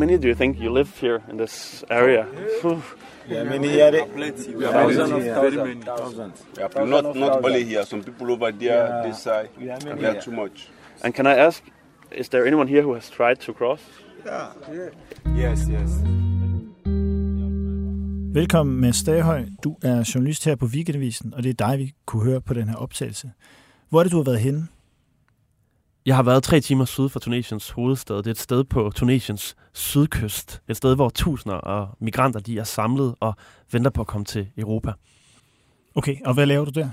Many do you think you live here in this area? Phew. Yeah, many here. Plenty. We Thousands of Very very many. many. Thousands. Yeah, not not only here. Some people over there, Yeah. this side, Yeah, many they are too much. And can I ask, is there anyone here who has tried to cross? Yes, yes. Velkommen med Stahøj. Du er journalist her på Weekendavisen, og det er dig, vi kunne høre på den her optagelse. Hvor er det, du har været henne? Jeg har været tre timer syd for Tunesiens hovedstad. Det er et sted på Tunesiens sydkyst. Et sted, hvor tusinder af migranter de er samlet og venter på at komme til Europa. Okay, og hvad laver du der?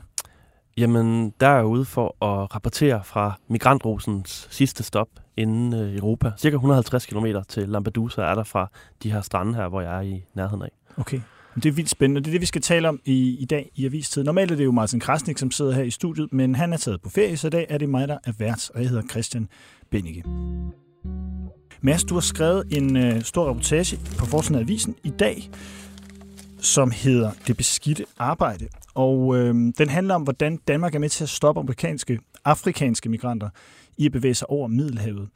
Jamen, der er jeg ude for at rapportere fra migrantrusens sidste stop inden øh, Europa. Cirka 150 km til Lampedusa er der fra de her strande her, hvor jeg er i nærheden af. Okay, det er vildt spændende, det er det, vi skal tale om i, i dag i Avistid. Normalt er det jo Martin Krasnik, som sidder her i studiet, men han er taget på ferie, så i dag er det mig, der er vært, og jeg hedder Christian Bennicke. Mads, du har skrevet en øh, stor reportage på forsiden af Avisen i dag, som hedder Det beskidte arbejde. Og øh, den handler om, hvordan Danmark er med til at stoppe amerikanske, afrikanske migranter i at bevæge sig over Middelhavet.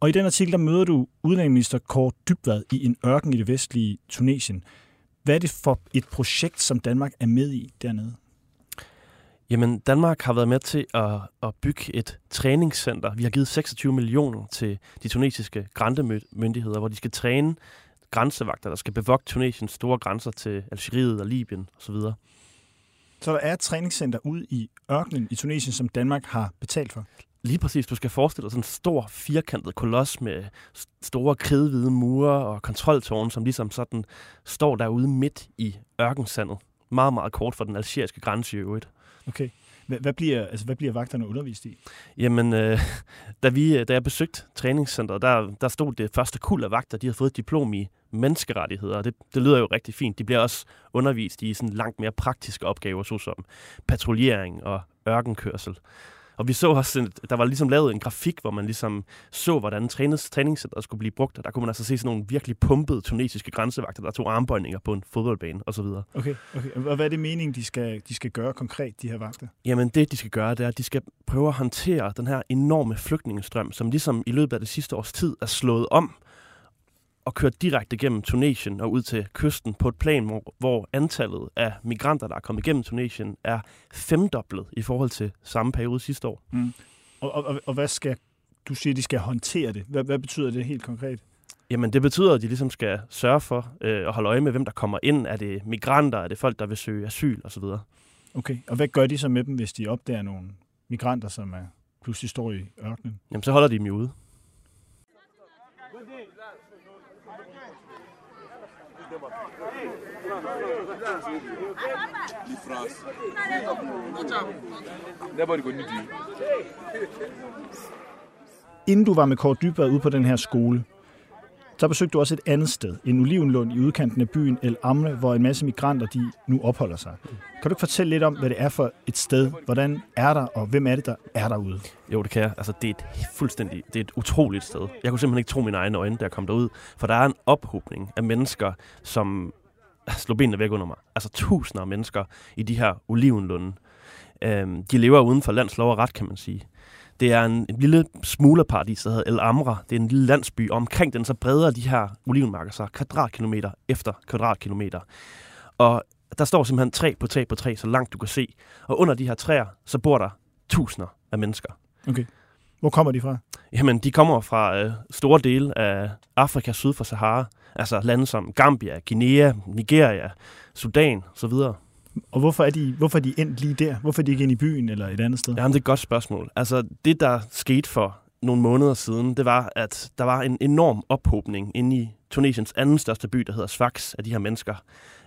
Og i den artikel, der møder du udlændingeminister Kåre Dybvad i en ørken i det vestlige Tunesien. Hvad er det for et projekt, som Danmark er med i dernede? Jamen, Danmark har været med til at, at bygge et træningscenter. Vi har givet 26 millioner til de tunesiske grænsemyndigheder, hvor de skal træne grænsevagter, der skal bevogte Tunesiens store grænser til Algeriet og Libyen osv. Så der er et træningscenter ude i ørkenen i Tunesien, som Danmark har betalt for. Lige præcis, du skal forestille dig sådan en stor, firkantet koloss med store kridhvide mure og kontroltårne, som ligesom sådan står derude midt i ørkensandet. Meget, meget kort for den algeriske grænse i øvrigt. Okay. Hvad, hvad, bliver, altså, hvad bliver vagterne undervist i? Jamen, øh, da, vi, da jeg besøgte træningscenteret, der, der stod det første kul af vagter, de har fået et diplom i menneskerettigheder, og det, det lyder jo rigtig fint. De bliver også undervist i sådan langt mere praktiske opgaver, såsom patruljering og ørkenkørsel. Og vi så også, en- der var ligesom lavet en grafik, hvor man ligesom så, hvordan trænings, træningscenteret skulle blive brugt, og der kunne man altså se sådan nogle virkelig pumpede tunesiske grænsevagter, der tog armbøjninger på en fodboldbane osv. Okay, okay. Og hvad er det meningen, de skal, de skal gøre konkret, de her vagter? Jamen det, de skal gøre, det er, at de skal prøve at håndtere den her enorme flygtningestrøm, som ligesom i løbet af det sidste års tid er slået om og kørt direkte gennem Tunesien og ud til kysten på et plan, hvor, hvor antallet af migranter, der er kommet igennem Tunesien, er femdoblet i forhold til samme periode sidste år. Mm. Og, og, og, og hvad skal, du siger, de skal håndtere det. Hvad, hvad betyder det helt konkret? Jamen det betyder, at de ligesom skal sørge for øh, at holde øje med, hvem der kommer ind. Er det migranter? Er det folk, der vil søge asyl osv.? Okay, og hvad gør de så med dem, hvis de opdager nogle migranter, som er pludselig står i ørkenen? Jamen så holder de dem jo ude. Nobody go need you. Inden du var med Kåre Dybvad ude på den her skole, så besøgte du også et andet sted, en olivenlund i udkanten af byen El Amne, hvor en masse migranter de nu opholder sig. Kan du ikke fortælle lidt om, hvad det er for et sted? Hvordan er der, og hvem er det, der er derude? Jo, det kan jeg. Altså, det er et fuldstændig, det er et utroligt sted. Jeg kunne simpelthen ikke tro mine egne øjne, da jeg kom derud. For der er en ophobning af mennesker, som slår benene væk under mig. Altså tusinder af mennesker i de her olivenlunde. Øhm, de lever uden for lands lov og ret, kan man sige. Det er en, en lille smuglerparadis, der hedder El Amra. Det er en lille landsby, og omkring den så breder de her olivenmarker sig kvadratkilometer efter kvadratkilometer. Og der står simpelthen træ på træ på træ, så langt du kan se. Og under de her træer, så bor der tusinder af mennesker. Okay. Hvor kommer de fra? Jamen, de kommer fra øh, store dele af Afrika syd for Sahara. Altså lande som Gambia, Guinea, Nigeria, Sudan osv. Og hvorfor er de, hvorfor er de endt lige der? Hvorfor er de ikke ind i byen eller et andet sted? Jamen, det er et godt spørgsmål. Altså, det der skete for nogle måneder siden, det var, at der var en enorm ophobning inde i Tunesiens anden største by, der hedder Sfax, af de her mennesker.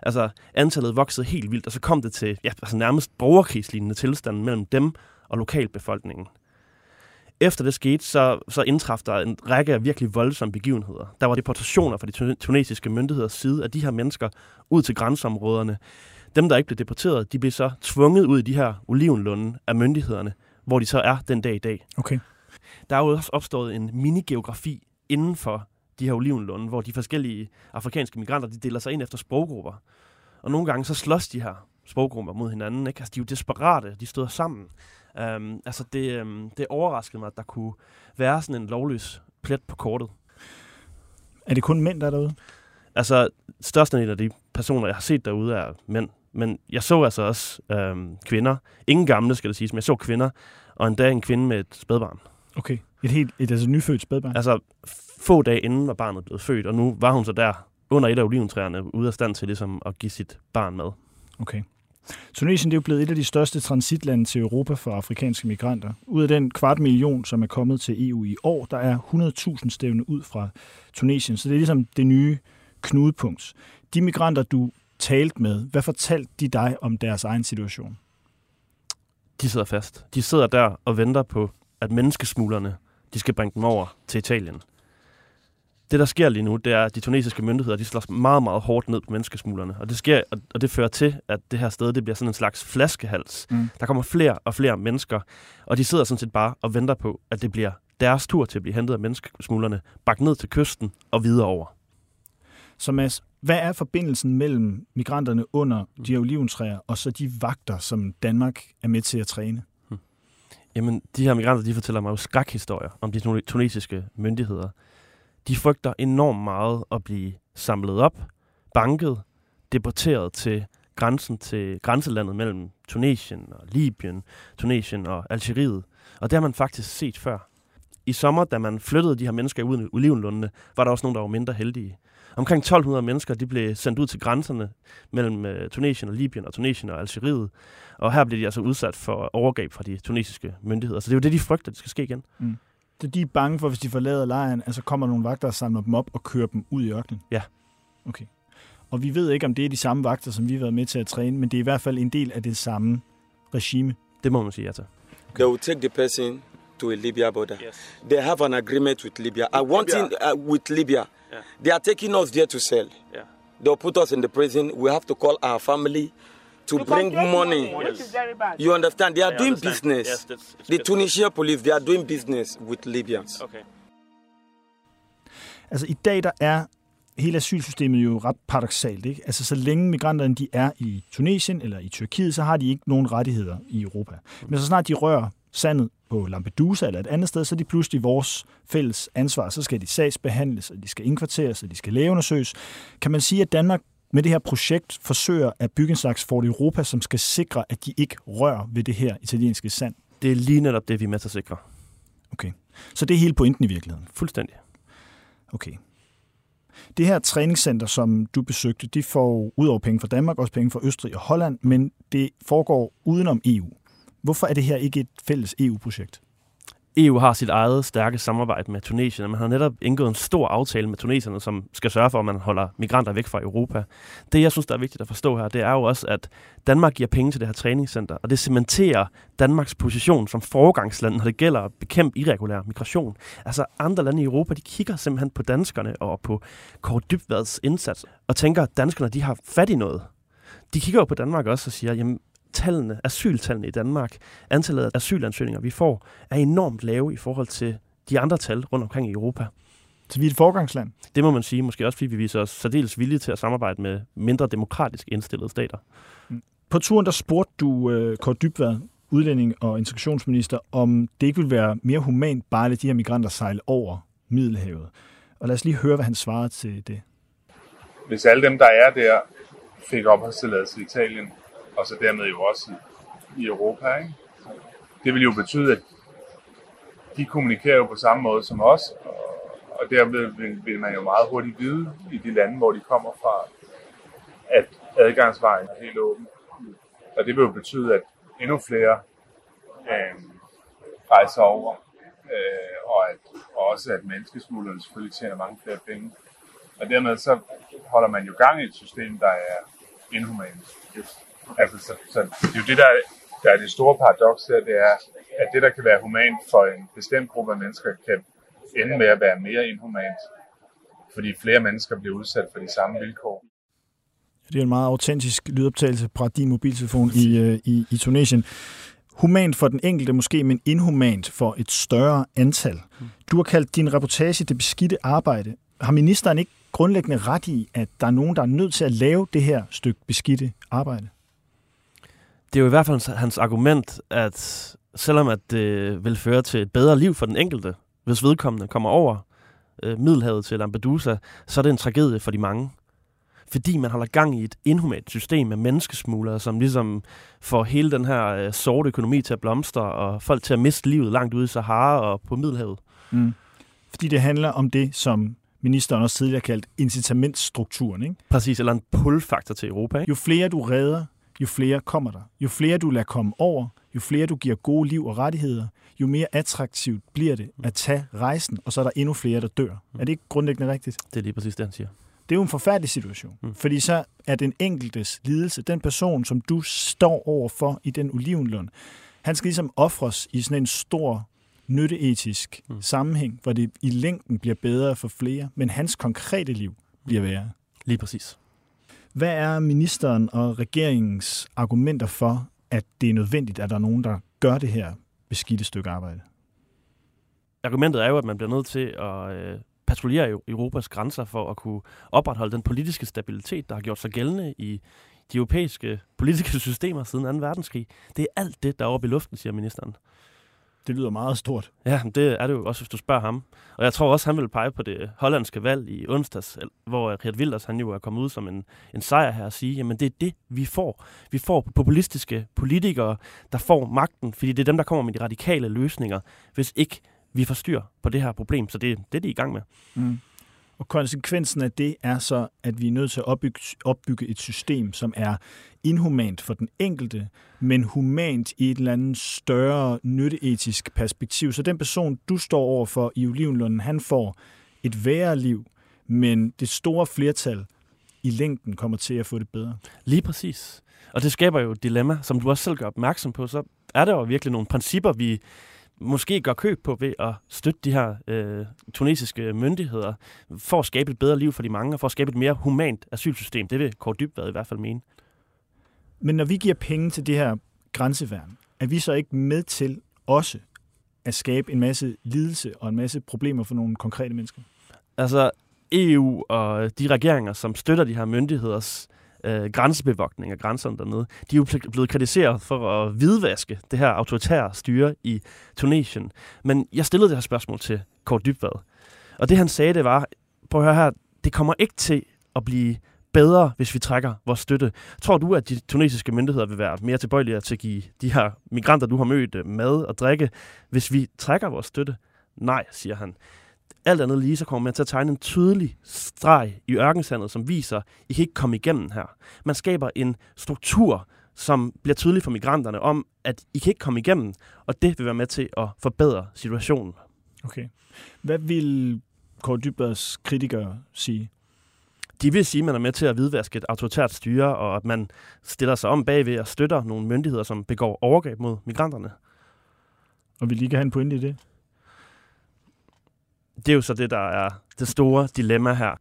Altså, antallet voksede helt vildt, og så kom det til ja, altså nærmest borgerkrigslignende tilstanden mellem dem og lokalbefolkningen. Efter det skete, så, så indtraf der en række af virkelig voldsomme begivenheder. Der var deportationer fra de tunesiske myndigheders side af de her mennesker ud til grænseområderne. Dem, der ikke blev deporteret, de blev så tvunget ud i de her olivenlunde af myndighederne, hvor de så er den dag i dag. Okay. Der er jo også opstået en mini-geografi inden for de her olivenlunde, hvor de forskellige afrikanske migranter, de deler sig ind efter sproggrupper. Og nogle gange så slås de her sproggrupper mod hinanden. Ikke? Altså, de er jo desperate, de støder sammen. Um, altså, det, um, det overraskede mig, at der kunne være sådan en lovløs plet på kortet. Er det kun mænd, der er derude? Altså, størstedelen af de personer, jeg har set derude, er mænd. Men jeg så altså også øhm, kvinder. Ingen gamle, skal det siges, men jeg så kvinder. Og endda en kvinde med et spædbarn. Okay. Et helt et, altså nyfødt spædbarn? Altså, få dage inden var barnet blevet født, og nu var hun så der under et af oliventræerne, ude af stand til ligesom at give sit barn med. Okay. Tunesien det er jo blevet et af de største transitlande til Europa for afrikanske migranter. Ud af den kvart million, som er kommet til EU i år, der er 100.000 stævne ud fra Tunesien. Så det er ligesom det nye knudepunkt. De migranter, du talte med, hvad fortalte de dig om deres egen situation? De sidder fast. De sidder der og venter på, at menneskesmuglerne de skal bringe dem over til Italien. Det, der sker lige nu, det er, at de tunesiske myndigheder de slår meget, meget hårdt ned på menneskesmuglerne. Og det, sker, og det fører til, at det her sted det bliver sådan en slags flaskehals. Mm. Der kommer flere og flere mennesker, og de sidder sådan set bare og venter på, at det bliver deres tur til at blive hentet af menneskesmuglerne, bagt ned til kysten og videre over. Så Mads, hvad er forbindelsen mellem migranterne under de her oliventræer og så de vagter, som Danmark er med til at træne? Jamen, de her migranter, de fortæller mig jo skrækhistorier om de tune- tunesiske myndigheder. De frygter enormt meget at blive samlet op, banket, deporteret til grænsen til grænselandet mellem Tunesien og Libyen, Tunesien og Algeriet. Og det har man faktisk set før. I sommer, da man flyttede de her mennesker ud i olivenlundene, var der også nogen, der var mindre heldige. Omkring 1200 mennesker de blev sendt ud til grænserne mellem uh, Tunesien og Libyen og Tunesien og Algeriet. Og her blev de altså udsat for overgreb fra de tunesiske myndigheder. Så det er jo det, de frygter, det skal ske igen. Så de er bange for, hvis de forlader lejren, altså kommer nogle vagter og samler dem op og kører dem ud i ørkenen? Ja. Okay. Og vi ved ikke, om det er de samme vagter, som vi har været med til at træne, men det er i hvert fald en del af det samme regime. Det må man sige ja til. They will take the person to a Libya border. Yes. They have an agreement with Libya. I want Libya? in, uh, with Libya. Yeah. They are taking us there to sell. Yeah. They'll put us in the prison. We have to call our family to bring money. You understand? They are I doing understand. business. Yes, that's- the. Tunisian police, they are doing business with Libyans. Okay. Altså i dag, der er hele asylsystemet jo ret paradoxalt. Ikke? Altså så længe migranterne de er i Tunesien eller i Tyrkiet, så har de ikke nogen rettigheder i Europa. Men så snart de rører sandet på Lampedusa eller et andet sted, så er de pludselig vores fælles ansvar. Så skal de sagsbehandles, og de skal indkvarteres, og de skal lægeundersøges. Kan man sige, at Danmark med det her projekt forsøger at bygge en slags Fort Europa, som skal sikre, at de ikke rører ved det her italienske sand? Det er lige netop det, vi er med til at sikre. Okay. Så det er hele pointen i virkeligheden. Fuldstændig. Okay. Det her træningscenter, som du besøgte, de får ud over penge fra Danmark, også penge fra Østrig og Holland, men det foregår udenom EU. Hvorfor er det her ikke et fælles EU-projekt? EU har sit eget stærke samarbejde med Tunesien, og man har netop indgået en stor aftale med tunesierne, som skal sørge for, at man holder migranter væk fra Europa. Det, jeg synes, der er vigtigt at forstå her, det er jo også, at Danmark giver penge til det her træningscenter, og det cementerer Danmarks position som foregangsland, når det gælder at bekæmpe irregulær migration. Altså andre lande i Europa, de kigger simpelthen på danskerne og på Kåre Dybvads indsats, og tænker, at danskerne de har fat i noget. De kigger jo på Danmark også og siger, jamen tallene, asyltallene i Danmark, antallet af asylansøgninger, vi får, er enormt lave i forhold til de andre tal rundt omkring i Europa. Så vi er et forgangsland. Det må man sige, måske også fordi vi viser os særdeles villige til at samarbejde med mindre demokratisk indstillede stater. På turen der spurgte du uh, Kåre Dybvad, udlænding og integrationsminister, om det ikke ville være mere humant bare at lade de her migranter sejle over Middelhavet. Og lad os lige høre, hvad han svarede til det. hvis alle dem, der er der, fik opholdstilladelse i Italien, og så dermed jo også i, i Europa, ikke? det vil jo betyde, at de kommunikerer jo på samme måde som os, og, og derved vil, vil man jo meget hurtigt vide i de lande, hvor de kommer fra, at adgangsvejen er helt åben. Og det vil jo betyde, at endnu flere øh, rejser over, øh, og, at, og også at menneskesmuglerne selvfølgelig tjener mange flere penge. Og dermed så holder man jo gang i et system, der er inhumant. Altså, så, så det er jo det, der, der er det store paradoks her, det er, at det, der kan være humant for en bestemt gruppe af mennesker, kan ende med at være mere inhumant, fordi flere mennesker bliver udsat for de samme vilkår. Det er en meget autentisk lydoptagelse fra din mobiltelefon i, øh, i, i Tunesien. Humant for den enkelte måske, men inhumant for et større antal. Du har kaldt din reportage det beskidte arbejde. Har ministeren ikke grundlæggende ret i, at der er nogen, der er nødt til at lave det her stykke beskidte arbejde? Det er jo i hvert fald hans argument, at selvom at det vil føre til et bedre liv for den enkelte, hvis vedkommende kommer over øh, Middelhavet til Lampedusa, så er det en tragedie for de mange. Fordi man holder gang i et inhumant system med menneskesmuglere, som ligesom får hele den her øh, sorte økonomi til at blomstre, og folk til at miste livet langt ude i Sahara og på Middelhavet. Mm. Fordi det handler om det, som ministeren også tidligere kaldt incitamentstrukturen. Ikke? Præcis, eller en pull-faktor til Europa. Ikke? Jo flere du redder, jo flere kommer der. Jo flere du lader komme over, jo flere du giver gode liv og rettigheder, jo mere attraktivt bliver det at tage rejsen, og så er der endnu flere, der dør. Er det ikke grundlæggende rigtigt? Det er lige præcis det, han siger. Det er jo en forfærdelig situation, mm. fordi så er den enkeltes lidelse, den person, som du står over for i den olivenlund, han skal ligesom ofres i sådan en stor nytteetisk mm. sammenhæng, hvor det i længden bliver bedre for flere, men hans konkrete liv bliver værre. Lige præcis. Hvad er ministeren og regeringens argumenter for, at det er nødvendigt, at der er nogen, der gør det her beskidte stykke arbejde? Argumentet er jo, at man bliver nødt til at øh, patruljere Europas grænser for at kunne opretholde den politiske stabilitet, der har gjort sig gældende i de europæiske politiske systemer siden 2. verdenskrig. Det er alt det, der er oppe i luften, siger ministeren. Det lyder meget stort. Ja, det er det jo også, hvis du spørger ham. Og jeg tror også, han vil pege på det hollandske valg i onsdags, hvor Riet Wilders han jo er kommet ud som en, en sejr her og sige, jamen det er det, vi får. Vi får populistiske politikere, der får magten, fordi det er dem, der kommer med de radikale løsninger, hvis ikke vi får styr på det her problem. Så det, det er de i gang med. Mm. Og konsekvensen af det er så, at vi er nødt til at opbygge, opbygge et system, som er inhumant for den enkelte, men humant i et eller andet større nytteetisk perspektiv. Så den person, du står overfor i Olivenlunden, han får et værre liv, men det store flertal i længden kommer til at få det bedre. Lige præcis. Og det skaber jo et dilemma, som du også selv gør opmærksom på. Så er der jo virkelig nogle principper, vi måske gør køb på ved at støtte de her øh, tunesiske myndigheder for at skabe et bedre liv for de mange, og for at skabe et mere humant asylsystem. Det vil Kåre Dybvad i hvert fald mene. Men når vi giver penge til det her grænseværn, er vi så ikke med til også at skabe en masse lidelse og en masse problemer for nogle konkrete mennesker? Altså, EU og de regeringer, som støtter de her myndigheders øh, grænsebevogtning af grænserne dernede, de er jo blevet kritiseret for at hvidvaske det her autoritære styre i Tunesien. Men jeg stillede det her spørgsmål til Kort Dybvad, og det han sagde, det var, prøv at høre her, det kommer ikke til at blive bedre, hvis vi trækker vores støtte. Tror du, at de tunesiske myndigheder vil være mere tilbøjelige til at give de her migranter, du har mødt, øh, mad og drikke, hvis vi trækker vores støtte? Nej, siger han alt andet lige, så kommer man til at tegne en tydelig streg i ørkensandet, som viser, at I kan ikke komme igennem her. Man skaber en struktur, som bliver tydelig for migranterne om, at I kan ikke komme igennem, og det vil være med til at forbedre situationen. Okay. Hvad vil Kåre Dybbads kritikere sige? De vil sige, at man er med til at hvidvaske et autoritært styre, og at man stiller sig om bagved og støtter nogle myndigheder, som begår overgreb mod migranterne. Og vil I ikke have en pointe i det? Det er jo så det, der er det store dilemma her.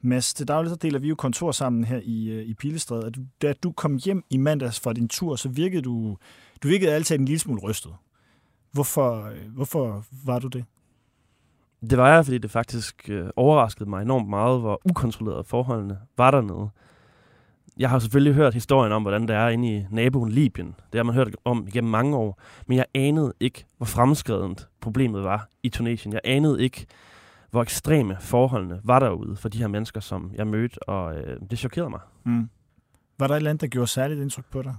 Mads, til daglig så deler vi jo kontor sammen her i, øh, i Pilestræde. Da du kom hjem i mandags fra din tur, så virkede du, du virkede altid en lille smule rystet. Hvorfor, øh, hvorfor var du det? Det var jeg, fordi det faktisk øh, overraskede mig enormt meget, hvor ukontrollerede forholdene var dernede jeg har selvfølgelig hørt historien om, hvordan det er inde i naboen Libyen. Det har man hørt om igennem mange år. Men jeg anede ikke, hvor fremskredent problemet var i Tunesien. Jeg anede ikke, hvor ekstreme forholdene var derude for de her mennesker, som jeg mødte, og øh, det chokerede mig. Mm. Var der et eller andet, der gjorde særligt indtryk på dig?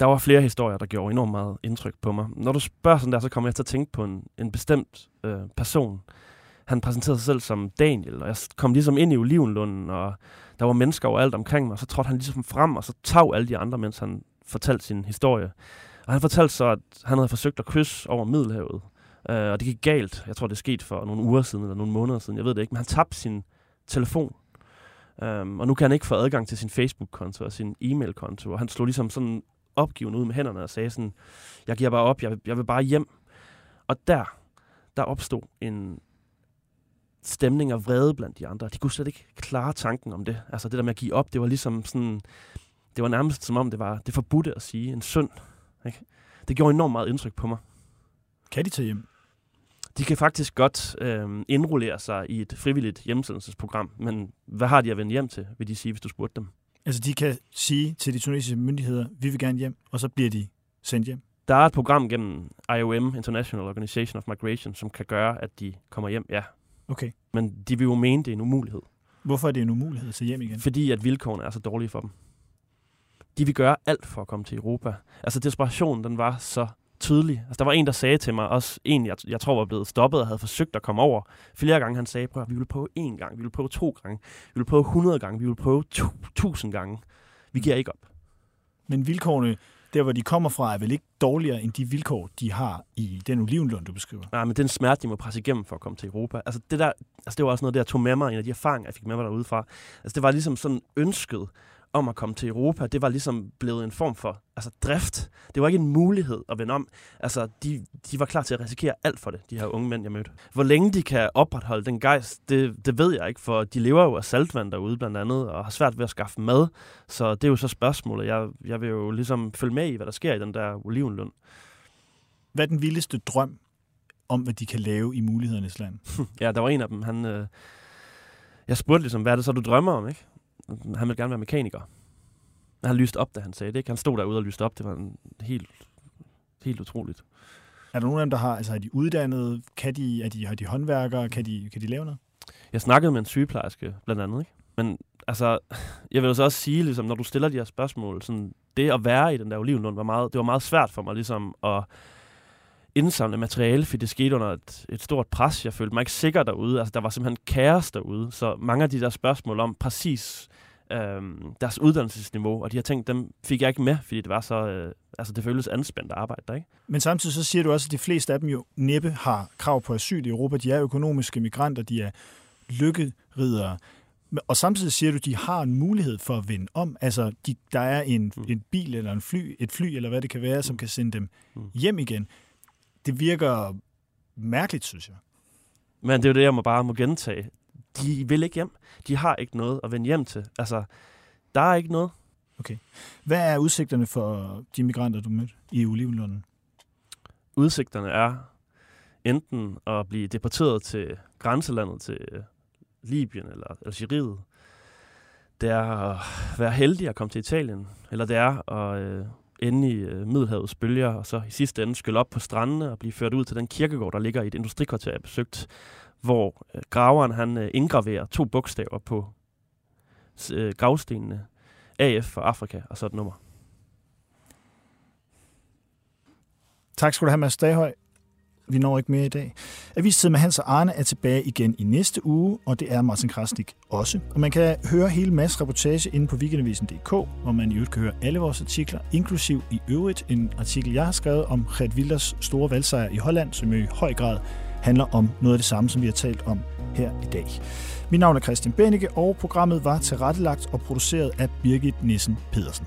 Der var flere historier, der gjorde enormt meget indtryk på mig. Når du spørger sådan der, så kommer jeg til at tænke på en, en bestemt øh, person, han præsenterede sig selv som Daniel, og jeg kom ligesom ind i olivenlunden, og der var mennesker overalt omkring mig, og så trådte han ligesom frem, og så tag alle de andre, mens han fortalte sin historie. Og han fortalte så, at han havde forsøgt at kysse over Middelhavet, øh, og det gik galt. Jeg tror, det skete for nogle uger siden, eller nogle måneder siden, jeg ved det ikke, men han tabte sin telefon. Um, og nu kan han ikke få adgang til sin Facebook-konto og sin e-mail-konto, og han slog ligesom sådan opgivende ud med hænderne og sagde sådan, jeg giver bare op, jeg, jeg vil bare hjem. Og der, der opstod en stemning af vrede blandt de andre. De kunne slet ikke klare tanken om det. Altså det der med at give op, det var ligesom sådan, det var nærmest som om det var det forbudte at sige, en synd. Ikke? Det gjorde enormt meget indtryk på mig. Kan de tage hjem? De kan faktisk godt øh, indrullere sig i et frivilligt hjemsendelsesprogram, men hvad har de at vende hjem til, vil de sige, hvis du spurgte dem? Altså, de kan sige til de tunesiske myndigheder, vi vil gerne hjem, og så bliver de sendt hjem. Der er et program gennem IOM, International Organization of Migration, som kan gøre, at de kommer hjem, ja. Okay. Men de vil jo mene, det er en umulighed. Hvorfor er det en umulighed at tage hjem igen? Fordi at vilkårene er så dårlige for dem. De vil gøre alt for at komme til Europa. Altså desperationen, den var så tydelig. Altså, der var en, der sagde til mig, også en, jeg, jeg tror var blevet stoppet og havde forsøgt at komme over. Flere gange han sagde, prøv vi vil prøve én gang, vi vil prøve to gange, vi vil prøve 100 gange, vi vil prøve tusind gange. Vi giver ikke op. Men vilkårene, der hvor de kommer fra, er vel ikke dårligere end de vilkår, de har i den olivenlund, du beskriver? Nej, men den smerte, de må presse igennem for at komme til Europa. Altså det, der, altså det var også noget, der jeg tog med mig, en af de erfaringer, jeg fik med mig derudefra. Altså det var ligesom sådan ønsket om at komme til Europa, det var ligesom blevet en form for altså, drift. Det var ikke en mulighed at vende om. Altså, de, de var klar til at risikere alt for det, de her unge mænd, jeg mødte. Hvor længe de kan opretholde den gejst, det, det ved jeg ikke, for de lever jo af saltvand derude blandt andet, og har svært ved at skaffe mad. Så det er jo så spørgsmålet. Jeg, jeg vil jo ligesom følge med i, hvad der sker i den der olivenlund. Hvad er den vildeste drøm om, hvad de kan lave i mulighedernes land? ja, der var en af dem, han... Øh, jeg spurgte ligesom, hvad er det så, du drømmer om, ikke? Han ville gerne være mekaniker. Han lyste op, da han sagde det. Ikke? Han stod derude og lyste op. Det var en helt, helt utroligt. Er der nogen af dem, der har, altså er de uddannet? Kan de, er de, har de håndværkere? Kan de, kan de lave noget? Jeg snakkede med en sygeplejerske, blandt andet. Ikke? Men altså, jeg vil så også sige, ligesom, når du stiller de her spørgsmål, sådan, det at være i den der olivenlund, var meget, det var meget svært for mig ligesom, at indsamle materiale, fordi det skete under et, et stort pres. Jeg følte mig ikke sikker derude. Altså, der var simpelthen kaos derude. Så mange af de der spørgsmål om præcis øhm, deres uddannelsesniveau og de her ting, dem fik jeg ikke med, fordi det var så, øh, altså det føltes anspændt arbejde der, ikke? Men samtidig så siger du også, at de fleste af dem jo næppe har krav på asyl i Europa. De er økonomiske migranter, de er lykkeridere. Og samtidig siger du, at de har en mulighed for at vende om. Altså, de, der er en, mm. en bil eller en fly, et fly, eller hvad det kan være, som mm. kan sende dem mm. hjem igen det virker mærkeligt, synes jeg. Men det er jo det, jeg må bare må gentage. De vil ikke hjem. De har ikke noget at vende hjem til. Altså, der er ikke noget. Okay. Hvad er udsigterne for de migranter, du mødte i Olivenlunden? Udsigterne er enten at blive deporteret til grænselandet til Libyen eller Algeriet. Det er at være heldig at komme til Italien. Eller det er at øh, ende i øh, Middelhavets bølger, og så i sidste ende skylle op på strandene og blive ført ud til den kirkegård, der ligger i et industrikvarter, jeg besøgt, hvor øh, graveren han øh, indgraverer to bogstaver på øh, gravstenene. AF for Afrika, og så et nummer. Tak skal du have, Mads Daghøj. Vi når ikke mere i dag. Avistid med Hans og Arne er tilbage igen i næste uge, og det er Martin Krasnik også. Og man kan høre hele masse reportage inde på weekendavisen.dk, hvor man i øvrigt kan høre alle vores artikler, inklusiv i øvrigt en artikel, jeg har skrevet om Gert Wilders store valgsejr i Holland, som i høj grad handler om noget af det samme, som vi har talt om her i dag. Mit navn er Christian Benike, og programmet var tilrettelagt og produceret af Birgit Nissen Pedersen.